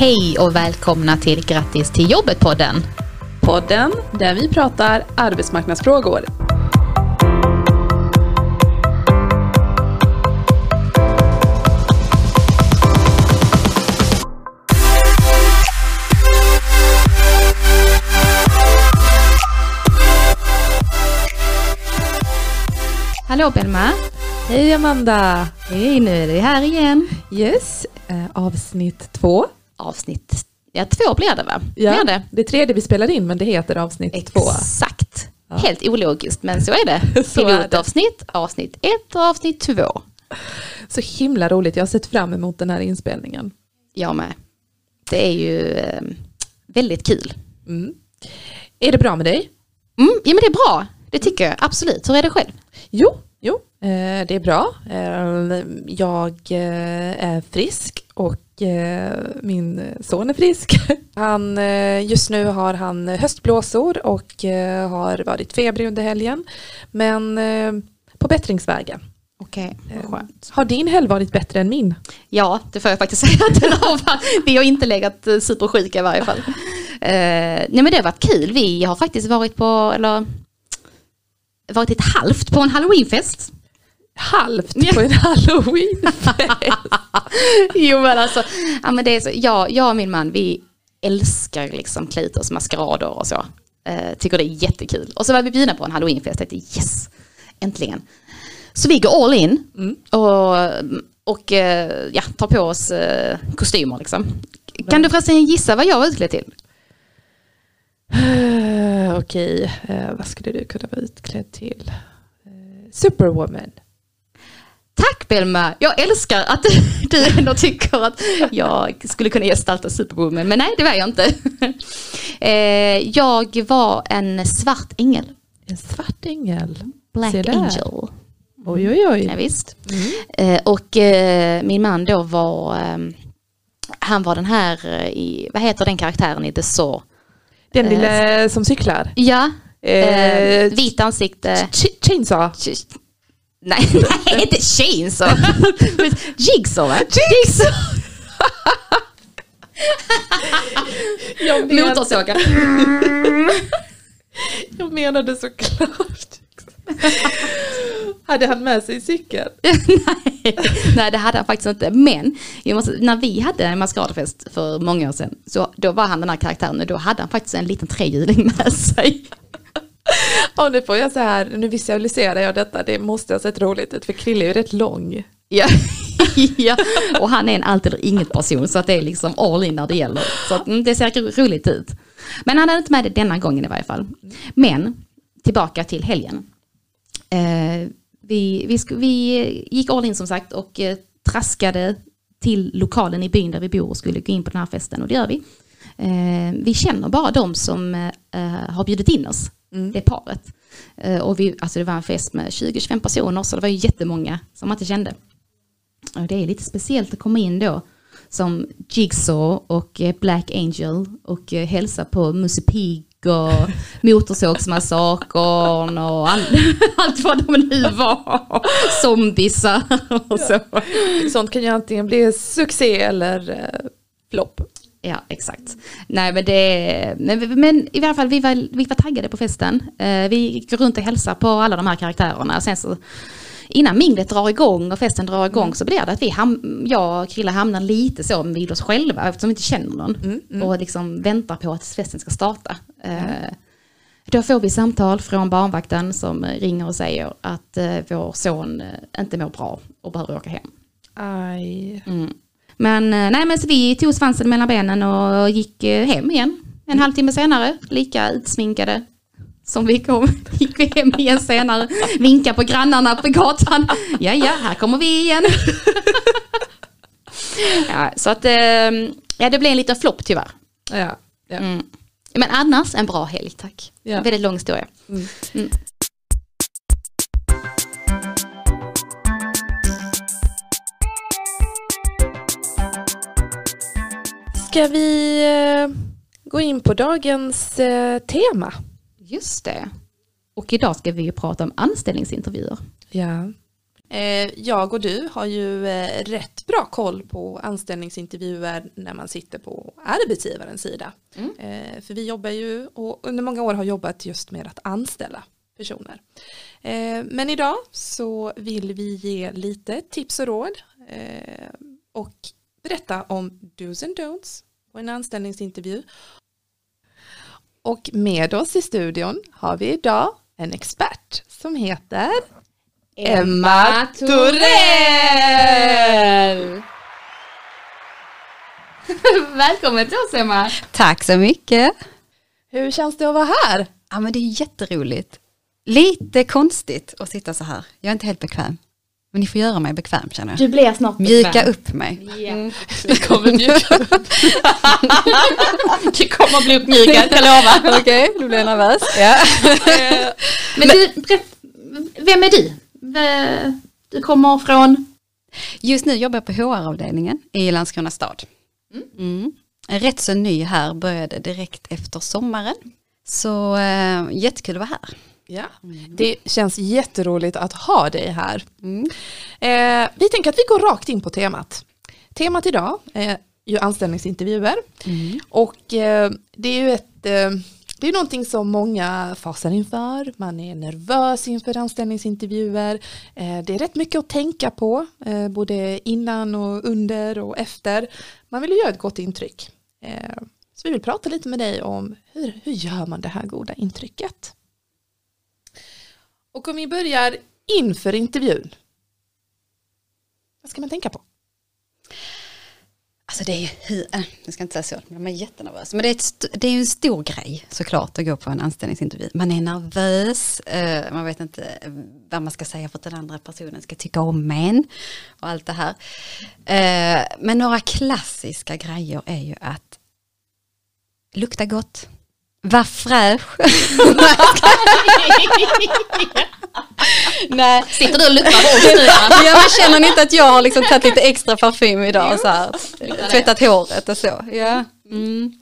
Hej och välkomna till Grattis till jobbet-podden. Podden där vi pratar arbetsmarknadsfrågor. Hallå Belma. Hej Amanda! Hej, nu är vi här igen. Yes, eh, avsnitt två. Avsnitt, ja två blir det va? Ja, Blir det? det tredje vi spelar in men det heter avsnitt två. Exakt. Ja. Helt ologiskt men så är det. Så är det. Pilotavsnitt, avsnitt ett och avsnitt två. Så himla roligt, jag har sett fram emot den här inspelningen. Jag med. Det är ju eh, väldigt kul. Mm. Är det bra med dig? Mm, ja men det är bra. Det tycker jag absolut. Hur är det själv? Jo, jo eh, det är bra. Eh, jag är frisk och min son är frisk. Han, eh, just nu har han höstblåsor och eh, har varit febrig under helgen. Men eh, på bättringsvägen. Okej, Eh, skönt. Har din helg varit bättre än min? Ja, det får jag faktiskt säga att den har varit. Vi har inte legat eh, supersjuka i varje fall. Eh, nej men det har varit kul. Vi har faktiskt varit på, eller varit ett halvt på en halloweenfest. Halvt på en halloweenfest. jo men alltså, ja, men det är så, jag, jag och min man vi älskar liksom klä ut oss maskerader och så. Eh, tycker det är jättekul. Och så var vi bjudna på en halloweenfest, jag tänkte yes, äntligen. Så vi går all in Mm. och, och eh, ja, tar på oss eh, kostymer liksom. Kan du förresten gissa vad jag var utklädd till? Okej, eh, vad skulle du kunna vara utklädd till? Eh, Superwoman. Tack Belma, jag älskar att du ändå tycker att jag skulle kunna gestalta Superwoman, men nej det var jag inte. Eh, Jag var en svart ängel, En svart ängel. Black. Angel. Oj, oj, oj. Ja, visst. Mm. Eh, Och eh, min man då var, eh, han var den här, i, vad heter den karaktären i The Saw? Den lilla som cyklar. Ja, eh, Eh, vit ansikte. Ch- Chainsaw. Nej, nej, inte Chainsaw. Jigsaw va? Jigsaw! Jag, Motorsågar. jag menade såklart. Hade han med sig cykel? nej, nej, det hade han faktiskt inte. Men måste, när vi hade en maskeradfest för många år sedan, så då var han den här karaktären och då hade han faktiskt en liten trehjuling med sig. Och nu får jag så här, nu visualiserar jag detta, det måste ha sett roligt ut för Krille är ju rätt lång. Ja. ja, och han är en allt eller inget person så att det är liksom all in när det gäller. Så att, mm, det ser roligt ut. Men han är inte med det denna gången i varje fall. Men tillbaka till helgen. Eh, vi, vi, vi gick all in som sagt och eh, traskade till lokalen i byn där vi bor och skulle gå in på den här festen och det gör vi. Eh, vi känner bara de som eh, har bjudit in oss, Mm. det paret. Eh, och vi, alltså det var en fest med 20-25 personer så det var ju jättemånga som man inte kände. Och det är lite speciellt att komma in då som Jigsaw och eh, Black Angel och eh, hälsa på Musse Pigg och Motorsågsmassakern och all, allt vad de nu var. Zombisar och så. Sånt kan ju antingen bli succé eller flopp. Ja, exakt. Nej, men det, men, men i alla fall vi var, vi var taggade på festen. Eh, vi gick runt och hälsade på alla de här karaktärerna. Sen så, innan minglet drar igång och festen drar igång så blir det att vi, ham, jag och Krille hamnar lite så vid oss själva eftersom vi inte känner någon. Mm, mm. Och liksom väntar på att festen ska starta. Eh, Då får vi samtal från barnvakten som ringer och säger att eh, vår son inte mår bra och behöver åka hem. Aj. Mm. Men, eh, nej, men så vi tog svansen mellan benen och gick eh, hem igen. En halvtimme senare, lika utsminkade som vi kom, gick vi hem igen senare. Vinka på grannarna på gatan. Ja, ja, här kommer vi igen. ja, så att, eh, ja det blev en liten flopp tyvärr. Ja. ja. Mm. Men annars en bra helg, tack. Ja. Väldigt lång historia. Mm. Mm. Ska vi eh, gå in på dagens eh, tema? Just det. Och idag ska vi ju prata om anställningsintervjuer. Ja. Eh, jag och du har ju rätt bra koll på anställningsintervjuer när man sitter på arbetsgivarens sida. Mm. För vi jobbar ju och under många år har jobbat just med att anställa personer. Men idag så vill vi ge lite tips och råd och berätta om dos and don'ts på en anställningsintervju. Och med oss i studion har vi idag en expert som heter Emma Torell! Välkommen till oss Emma! Tack så mycket! Hur känns det att vara här? Ja men det är jätteroligt. Lite konstigt att sitta så här. Jag är inte helt bekväm. Men ni får göra mig bekväm känner jag. Du blir snart Mjuka bekväm. upp mig. Yeah. Mm. Vi kommer mjuka upp. du kommer bli uppmjukad, jag lovar. Okej, okay, då blir jag nervös. Ja. Men du, vem är du? Du kommer från? Just nu jobbar jag på HR-avdelningen i Landskrona stad. Mm. Mm. Rätt så ny här, började direkt efter sommaren. Så äh, jättekul att vara här. Ja, mm. det känns jätteroligt att ha dig här. Mm. Eh, vi tänker att vi går rakt in på temat. Temat idag är ju anställningsintervjuer mm. och eh, det är ju ett eh, det är någonting som många fasar inför, man är nervös inför anställningsintervjuer. Det är rätt mycket att tänka på, både innan och under och efter. Man vill ju göra ett gott intryck. Så vi vill prata lite med dig om hur, hur gör man det här goda intrycket? Och om vi börjar inför intervjun. Vad ska man tänka på? Alltså det är ju, äh, jag ska inte säga så, man är jättenervös. Men det är, ett, det är ju en stor grej såklart att gå på en anställningsintervju. Man är nervös, eh, man vet inte eh, vad man ska säga för att den andra personen ska tycka om en. Och allt det här. Eh, men några klassiska grejer är ju att lukta gott, var fräsch. Nej. Sitter du och luktar på nu? ja, men känner ni inte att jag har liksom tagit lite extra parfym idag så här, tvättat håret och så. Ja. Mm.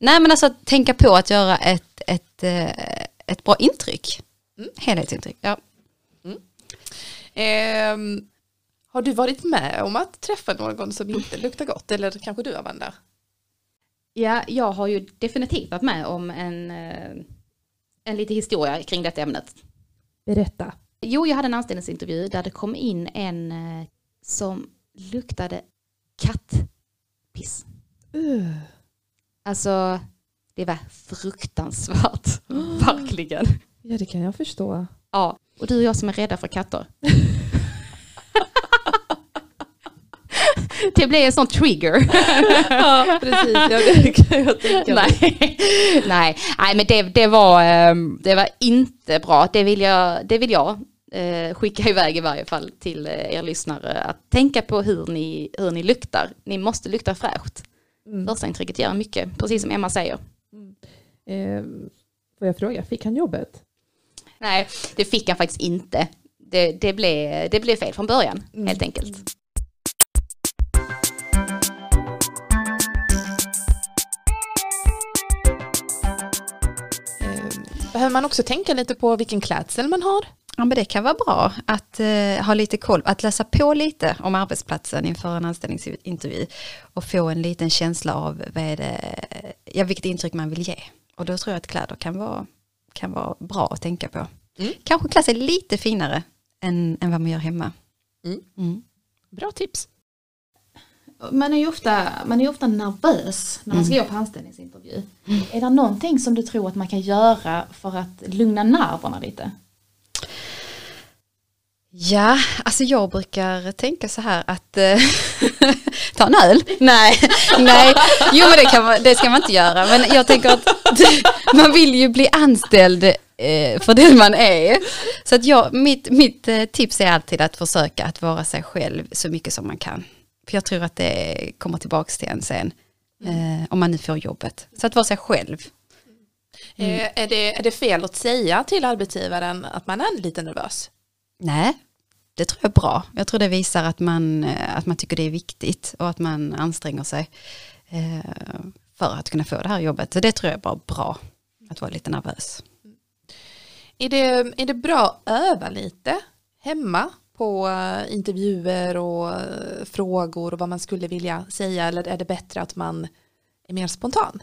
Nej men alltså tänka på att göra ett, ett, eh, ett bra intryck. Mm. Helhetsintryck. Ja. Mm. Eh, har du varit med om att träffa någon som inte luktar gott eller kanske du Amanda? Ja, jag har ju definitivt varit med om en, eh, en lite historia kring detta ämnet. Berätta. Jo, jag hade en anställningsintervju där det kom in en eh, som luktade kattpiss. Uh. Alltså, det var fruktansvärt. Verkligen. Ja, det kan jag förstå. Ja, och du och jag som är rädda för katter. det blev en sån trigger. ja, precis. Ja, det kan jag tänka nej. nej, nej, men det, det, var, ehm, det var inte bra. Det vill jag, det vill jag eh, skicka iväg i varje fall till eh, er lyssnare. Att tänka på hur ni, hur ni luktar. Ni måste lukta fräscht. Mm. Första intrycket gör mycket, precis som Emma säger. Mm. Eh, får jag fråga, fick han jobbet? Nej, det fick han faktiskt inte. Det, det, blev, det blev fel från början, mm. helt enkelt. Behöver man också tänka lite på vilken klädsel man har? Ja, men det kan vara bra att eh, ha lite koll, att läsa på lite om arbetsplatsen inför en anställningsintervju och få en liten känsla av vad är det, ja, vilket intryck man vill ge. Och då tror jag att kläder kan vara, kan vara bra att tänka på. Mm. Kanske klä sig lite finare än, än vad man gör hemma. Mm. Mm. Bra tips man är ju ofta, man är ofta nervös när man ska mm. gå på anställningsintervju. Mm. Är det någonting som du tror att man kan göra för att lugna nerverna lite? Ja, alltså jag brukar tänka så här att äh, ta en öl? Nej, nej, jo men det, kan man, det ska man inte göra. Men jag tänker att man vill ju bli anställd äh, för den man är. Så att jag, mitt, mitt äh, tips är alltid att försöka att vara sig själv så mycket som man kan. För jag tror att det kommer tillbaka till en sen. Mm. Eh, om man nu får jobbet. Så att vara sig själv. Mm. Eh, är, det, är det fel att säga till arbetsgivaren att man är lite nervös? Nej, det tror jag är bra. Jag tror det visar att man, eh, att man tycker det är viktigt och att man anstränger sig för att kunna få det här jobbet. Så det tror jag är bara bra, att vara lite nervös. Är det, är det bra att öva lite hemma på eh, intervjuer och eh, frågor och vad man skulle vilja säga eller är det bättre att man är mer spontan?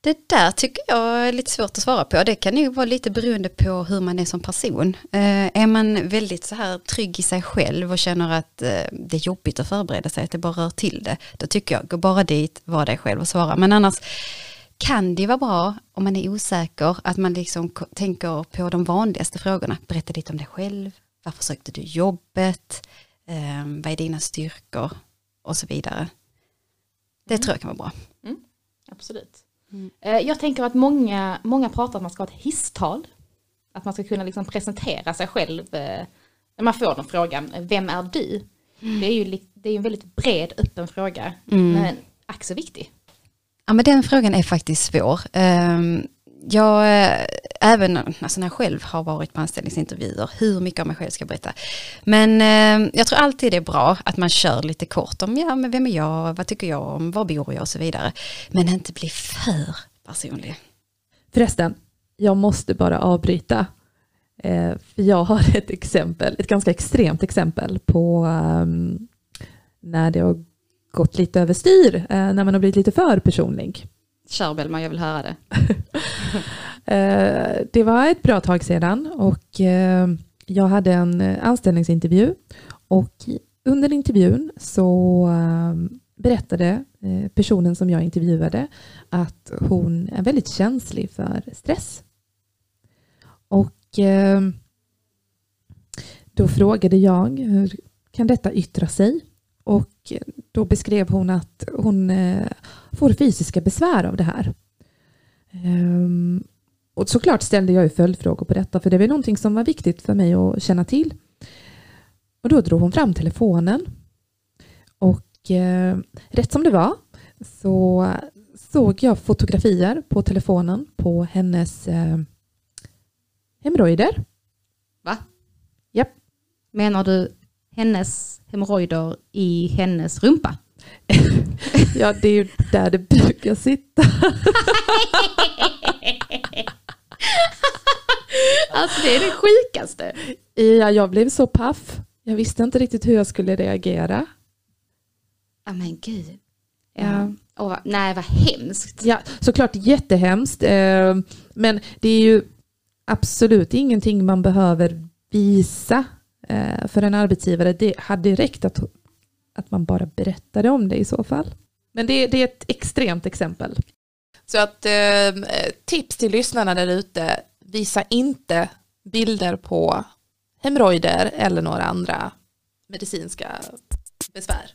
Det där tycker jag är lite svårt att svara på. Det kan nog vara lite beroende på hur man är som person. Eh, är man väldigt så här trygg i sig själv och känner att eh, det är jobbigt att förbereda sig, att det bara rör till det, då tycker jag, gå bara dit, var dig själv och svara. Men annars kan det vara bra om man är osäker, att man liksom tänker på de vanligaste frågorna. Berätta lite om dig själv, varför sökte du jobbet, eh, vad är dina styrkor och så vidare. Det tror jag kan vara bra. Absolut. Mm. Eh, Jag tänker att många, många pratar att man ska ha ett hisstal. Att man ska kunna liksom presentera sig själv. eh, När man får den frågan, vem är du? Det är ju det är en väldigt bred, öppen fråga. Men ack så viktig. Ja men den frågan är faktiskt svår. Jag, eh, även alltså när jag själv har varit på anställningsintervjuer, hur mycket om mig själv ska jag berätta. Men eh, jag tror alltid det är bra att man kör lite kort om, ja men vem är jag, vad tycker jag om, var bor jag och så vidare. Men inte bli för personlig. Förresten, jag måste bara avbryta. Eh, för jag har ett exempel, ett ganska extremt exempel på ehm, när det har gått lite överstyr, eh, när man har blivit lite för personlig. Kör Bellman, jag vill höra det. Eh, det var ett bra tag sedan och eh, jag hade en eh, anställningsintervju och under intervjun så berättade personen som jag intervjuade att hon är väldigt känslig för stress. Och då frågade jag hur kan detta yttra sig? Och då beskrev hon att hon eh, får fysiska besvär av det här. Ehm, och såklart ställde jag ju följdfrågor på detta för det var någonting som var viktigt för mig att känna till. Och då drog hon fram telefonen och eh, rätt som det var så såg jag fotografier på telefonen på hennes eh, hemorrojder. Va? Japp. Menar du hennes hemorrojder i hennes rumpa? Ja, det är ju där det brukar sitta. Alltså det är det sjukaste. Ja, jag blev så paff. Jag visste inte riktigt hur jag skulle reagera. Ja men gud. Ja. Vad- nej vad hemskt. Ja, såklart jättehemskt. Eh, men det är ju absolut ingenting man behöver visa för en arbetsgivare. Det hade räckt att, att man bara berättade om det i så fall. Men det, det är ett extremt exempel. Så att eh, tips till lyssnarna där ute, visa inte bilder på hemorrojder eller några andra medicinska besvär.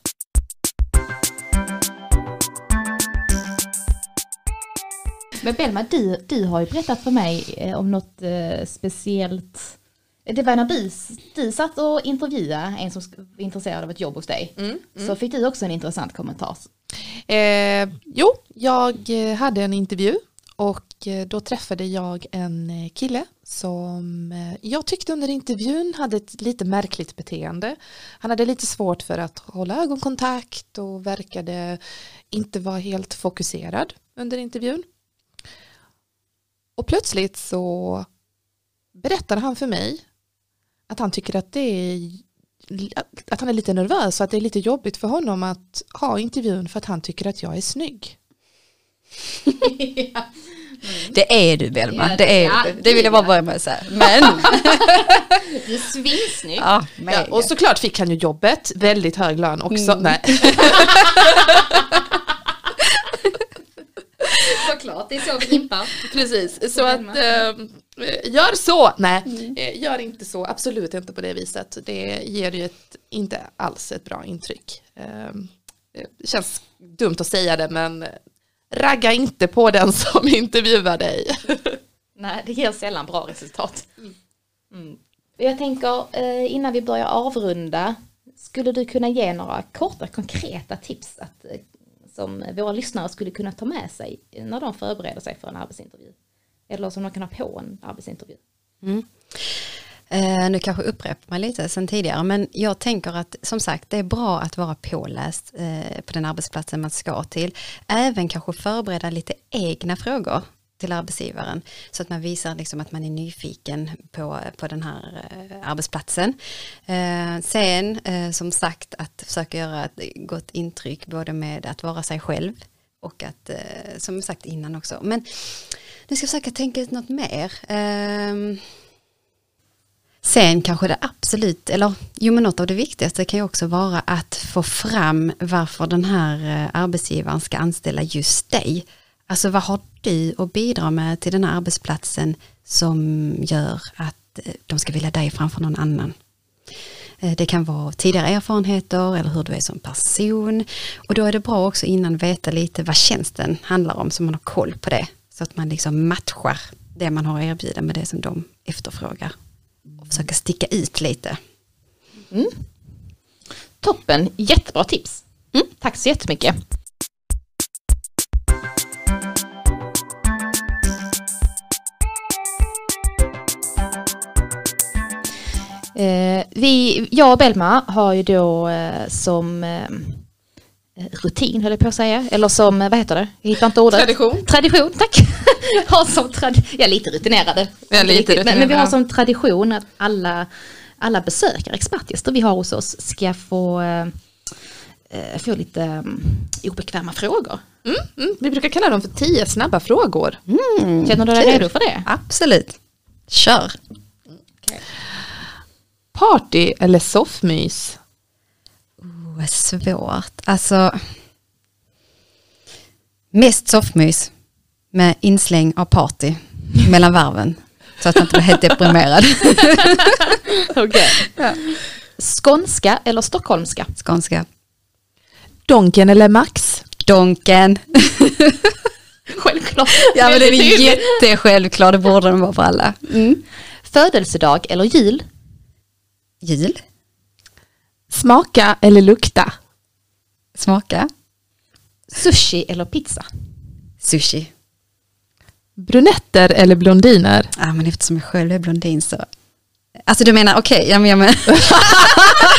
Men Belma, du, du har ju berättat för mig eh, om något eh, speciellt. Det var när du, du satt och intervjuade en som var intresserad av ett jobb hos dig. Så fick du också en intressant kommentar. Eh, jo, jag eh, hade en intervju och eh, då träffade jag en eh, kille som jag tyckte under intervjun hade ett lite märkligt beteende. Han hade lite svårt för att hålla ögonkontakt och verkade inte vara helt fokuserad under intervjun. Och plötsligt så berättade han för mig att han tycker att det är att han är lite nervös och att det är lite jobbigt för honom att ha intervjun för att han tycker att jag är snygg. Det är du Belma, Ja, det är ja, du. Det vill jag bara börja med att säga. Men, Du är svinsnygg. ja, Ja, och såklart fick han ju jobbet, väldigt hög lön också. Mm. Nej. Såklart, det är så vi impar. Precis, så att gör så. Nej, eh, gör inte så, absolut inte på det viset. Det ger ju ett, inte alls ett bra intryck. Eh, det känns dumt att säga det men ragga inte på den som intervjuar dig. Nej, det ger sällan bra resultat. Mm. Jag tänker eh, innan vi börjar avrunda, skulle du kunna ge några korta konkreta tips att, eh, som våra lyssnare skulle kunna ta med sig när de förbereder sig för en arbetsintervju? Eller som de kan ha på en arbetsintervju? Mm. Eh, nu kanske jag upprepar mig lite sen tidigare, men jag tänker att som sagt det är bra att vara påläst eh, på den arbetsplatsen man ska till. Även kanske förbereda lite egna frågor. till arbetsgivaren så att man visar liksom att man är nyfiken på, på den här eh, arbetsplatsen. Eh, sen eh, som sagt att försöka göra ett gott intryck både med att vara sig själv och att eh, som sagt innan också. Men nu ska jag försöka tänka ut något mer. Um, Sen kanske det absolut, eller jo men något av det viktigaste kan ju också vara att få fram varför den här eh, arbetsgivaren ska anställa just dig. Alltså vad har du att bidra med till den här arbetsplatsen som gör att eh, de ska vilja dig framför någon annan. Eh, det kan vara tidigare erfarenheter eller hur du är som person. Och då är det bra också innan veta lite vad tjänsten handlar om så man har koll på det. Så att man liksom matchar det man har att erbjuda med det som de efterfrågar. Och försöka sticka ut lite. Toppen, jättebra tips. Mm, tack så jättemycket. Eh, vi, jag och Belma har ju då eh, som eh, rutin, höll jag på att säga, eller som, eh, vad heter det? Jag hittar inte ordet. Tradition. Tradition, tack. har som trad- är lite rutinerade. Är lite Riktigt, men, men vi har som tradition att alla, alla besökare, expertgäster vi har hos oss ska få, eh, eh, få lite um, obekväma frågor. Mm, vi brukar kalla dem för tio snabba frågor. Känner du dig kul. redo för det? Absolut. Kör. Party eller soffmys? Oh, svårt. Alltså. Mest soffmys. Med insläng av party mellan varven. Så att man inte blir helt deprimerad. Okej. Skånska eller stockholmska? Skånska. Donken eller Max? Donken. Självklart. Ja men den är jättesjälvklar, det borde den vara för alla. Mm. Födelsedag eller jul? Jul. Smaka eller lukta? Smaka. Sushi eller pizza? Sushi. Brunetter eller blondiner? Ja men eftersom jag själv är blondin så. Alltså du menar, okej, men jag, men...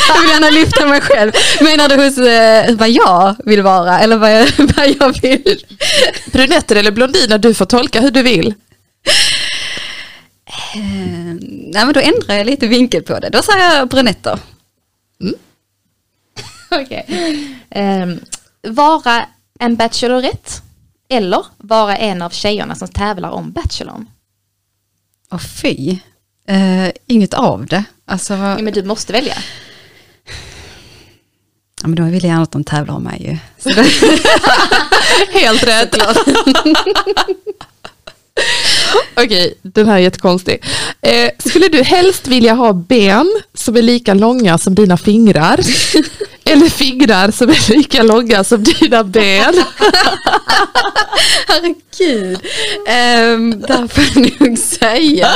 jag vill gärna lyfta mig själv. Menar du hos eh, vad jag vill vara eller vad jag, vad jag vill? Brunetter eller blondiner? Du får tolka hur du vill. Eh, nej men då ändrar jag lite vinkel på det. Då säger jag brunetter. Okej. Ehm, vara en bachelorette eller vara en av tjejerna som tävlar om Bachelorn? Och fy. Eh, inget av det. Alltså, Ja, men du måste välja. ja, men då vill jag gärna att de tävlar om mig ju. Helt rätt. Okej, den här är jättekonstig. Eh, skulle du helst vilja ha ben som är lika långa som dina fingrar? Eller fingrar som är lika långa som dina ben? herregud. Um, där får jag nog säga.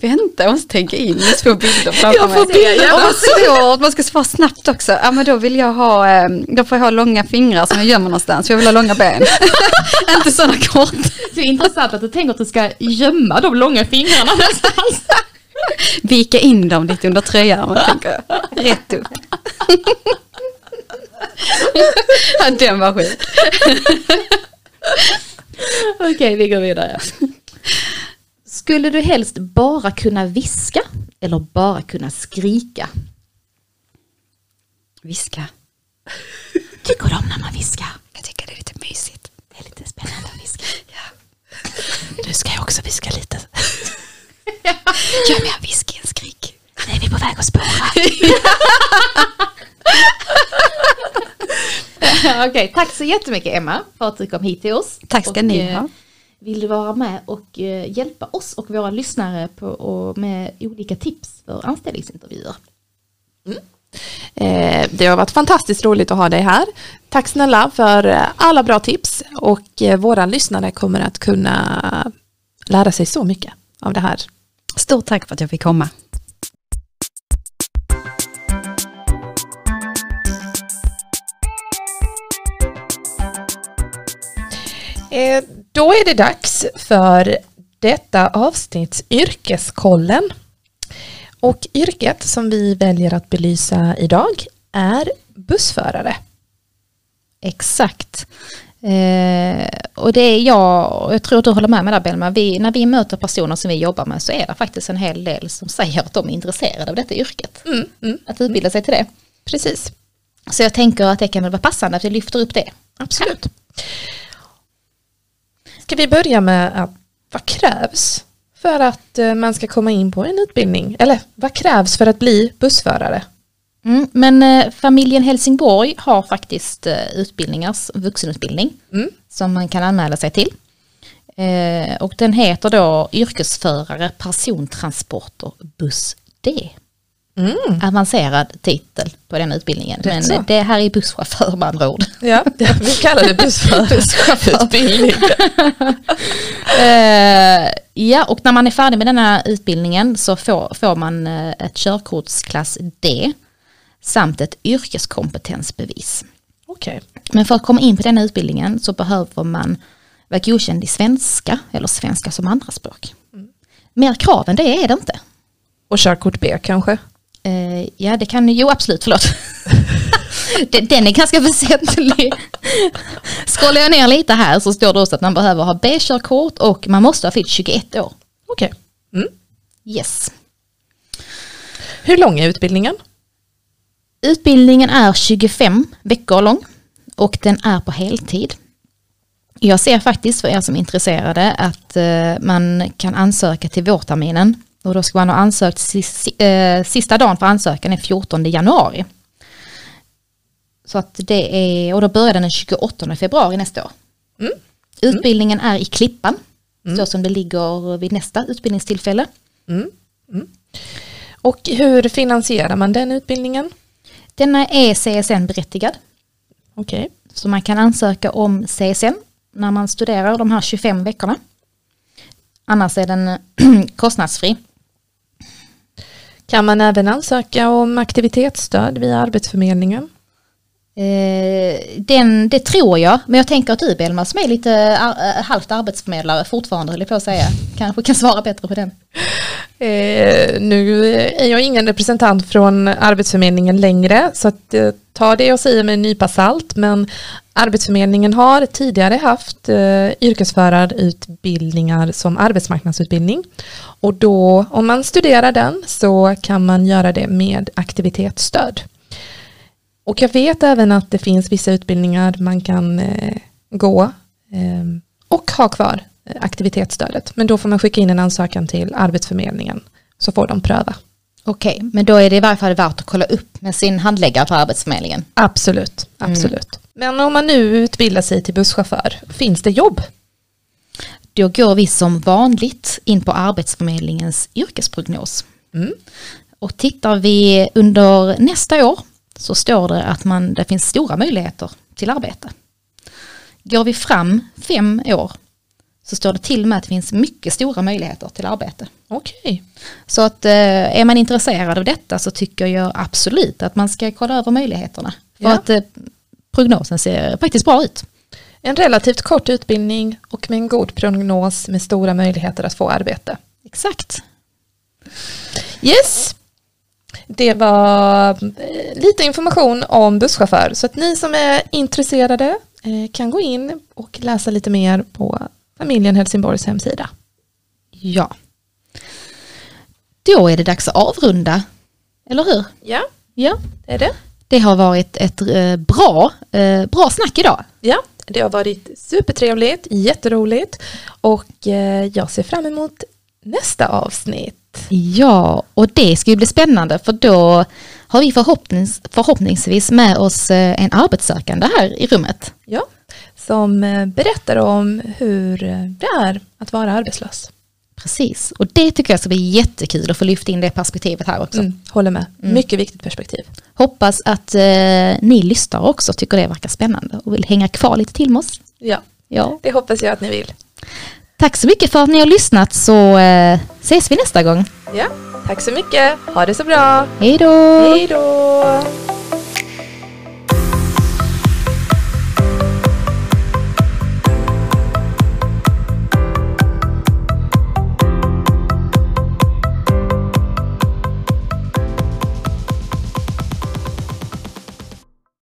Vänta, jag måste tänka in med två bilder framför Jag får mig. bilder. Ja, vad svårt, man ska svara snabbt också. Ja, men då vill jag ha, ehm, då får jag ha långa fingrar som jag gömmer någonstans, jag vill ha långa ben. Inte sådana korta. Det är intressant att du tänker att du ska gömma de långa fingrarna någonstans. Vika in dem lite under tröjan, rätt upp. Ja, den var skit. Okej, vi går vidare. Skulle du helst bara kunna viska eller bara kunna skrika? Viska. Tycker du om när man viskar? Jag tycker det är lite mysigt. Det är lite spännande att viska. Nu ska jag också viska lite. Gör mer whisky än skrik. Nu är vi på väg att spåra. Okej, tack så jättemycket Emma för att du kom hit till oss. Tack ska Och, ni eh, ha. Vill du vara med och eh, hjälpa oss och våra lyssnare på, och med olika tips för anställningsintervjuer? Eh, det har varit fantastiskt roligt att ha dig här. Tack snälla för alla bra tips och våra lyssnare kommer att kunna lära sig så mycket av det här. Stort tack för att jag fick komma. Eh, då är det dags för detta avsnitts yrkeskollen. Och yrket som vi väljer att belysa idag är bussförare. Exakt. Eh, och det är jag, och jag tror att du håller med mig där Belma, vi, när vi möter personer som vi jobbar med så är det faktiskt en hel del som säger att de är intresserade av detta yrket. Mm, mm. Att utbilda sig till det. Precis, Så jag tänker att det kan väl vara passande att vi lyfter upp det. absolut. Ska vi börja med att vad krävs för att eh, man ska komma in på en utbildning? Eller vad krävs för att bli bussförare? Mm, men eh, familjen Helsingborg har faktiskt eh, utbildningar, vuxenutbildning, Mm. som man kan anmäla sig till. Eh, och den heter då yrkesförare persontransporter buss D. Mm. Avancerad titel på den utbildningen. Rätt Men så. det här är busschaufför med andra ord. Ja, vi kallar det bussförarutbildning. Eh, ja, och när man är färdig med den här utbildningen så får, får man eh, ett körkortsklass D samt ett yrkeskompetensbevis. Okej. Men för att komma in på den här utbildningen så behöver man vara godkänd i svenska eller svenska som andraspråk. Mer krav än det är det inte. Och körkort B kanske? Eh, ja, det kan, jo absolut, förlåt. Den- är ganska väsentlig. Scrollar jag ner lite här så står det också att man behöver ha B-körkort och man måste ha fyllt 21 år. Okej. Mm. Yes. Hur lång är utbildningen? Utbildningen är 25 veckor lång och den är på heltid. Jag ser faktiskt för er som är intresserade att eh, man kan ansöka till vårterminen och då ska man ha ansökt eh, sista dagen för ansökan är 14 januari. Så att det är, och då börjar den den 28 februari nästa år. Mm. Utbildningen är i Klippan, så som det ligger vid nästa utbildningstillfälle. Mm. Mm. Och hur finansierar man den utbildningen? Denna är CSN-berättigad. Okej. Så man kan ansöka om CSN när man studerar de här 25 veckorna. Annars är den kostnadsfri. Kan man även ansöka om aktivitetsstöd via Arbetsförmedlingen? Eh, den, det tror jag, men jag tänker att du Belma som är lite ar- eh, halvt arbetsförmedlare fortfarande höll jag på att säga, kanske kan svara bättre på den. Eh, nu är jag ingen representant från Arbetsförmedlingen längre så att, eh, ta det jag säger med en nypa salt men Arbetsförmedlingen har tidigare haft eh, yrkesförarutbildningar som arbetsmarknadsutbildning och då om man studerar den så kan man göra det med aktivitetsstöd. Och jag vet även att det finns vissa utbildningar man kan eh, gå eh, och ha kvar eh, aktivitetsstödet. Men då får man skicka in en ansökan till Arbetsförmedlingen så får de pröva. Okej, men då är det i varje fall värt att kolla upp med sin handläggare på Arbetsförmedlingen. Absolut, absolut. Men om man nu utbildar sig till busschaufför, finns det jobb? Då går vi som vanligt in på Arbetsförmedlingens yrkesprognos. Mm. Och tittar vi under nästa år så står det att man, det finns stora möjligheter till arbete. Går vi fram fem år så står det till och med att det finns mycket stora möjligheter till arbete. Okej. Så att eh, är man intresserad av detta så tycker jag absolut att man ska kolla över möjligheterna. För Ja. att eh, prognosen ser faktiskt bra ut. En relativt kort utbildning och med en god prognos med stora möjligheter att få arbete. Exakt. Yes. Det var eh, lite information om busschaufför så att ni som är intresserade eh, kan gå in och läsa lite mer på familjen Helsingborgs hemsida. Ja. Då är det dags att avrunda. Eller hur? Ja, Ja. det är det. Det har varit ett eh, bra, bra snack idag. Ja, det har varit supertrevligt, jätteroligt och jag ser fram emot nästa avsnitt. Ja, och det ska ju bli spännande för då har vi förhoppnings, förhoppningsvis med oss eh, en arbetssökande här i rummet. Ja, som eh, berättar om hur eh, det är att vara arbetslös. Precis, och det tycker jag ska bli jättekul att få lyfta in det perspektivet här också. Mm, håller med, mycket viktigt perspektiv. Hoppas att eh, ni lyssnare också tycker det verkar spännande och vill hänga kvar lite till med oss. Ja, Ja. det hoppas jag att ni vill. Tack så mycket för att ni har lyssnat så eh, ses vi nästa gång. Ja, tack så mycket, ha det så bra, Hej då! hej då!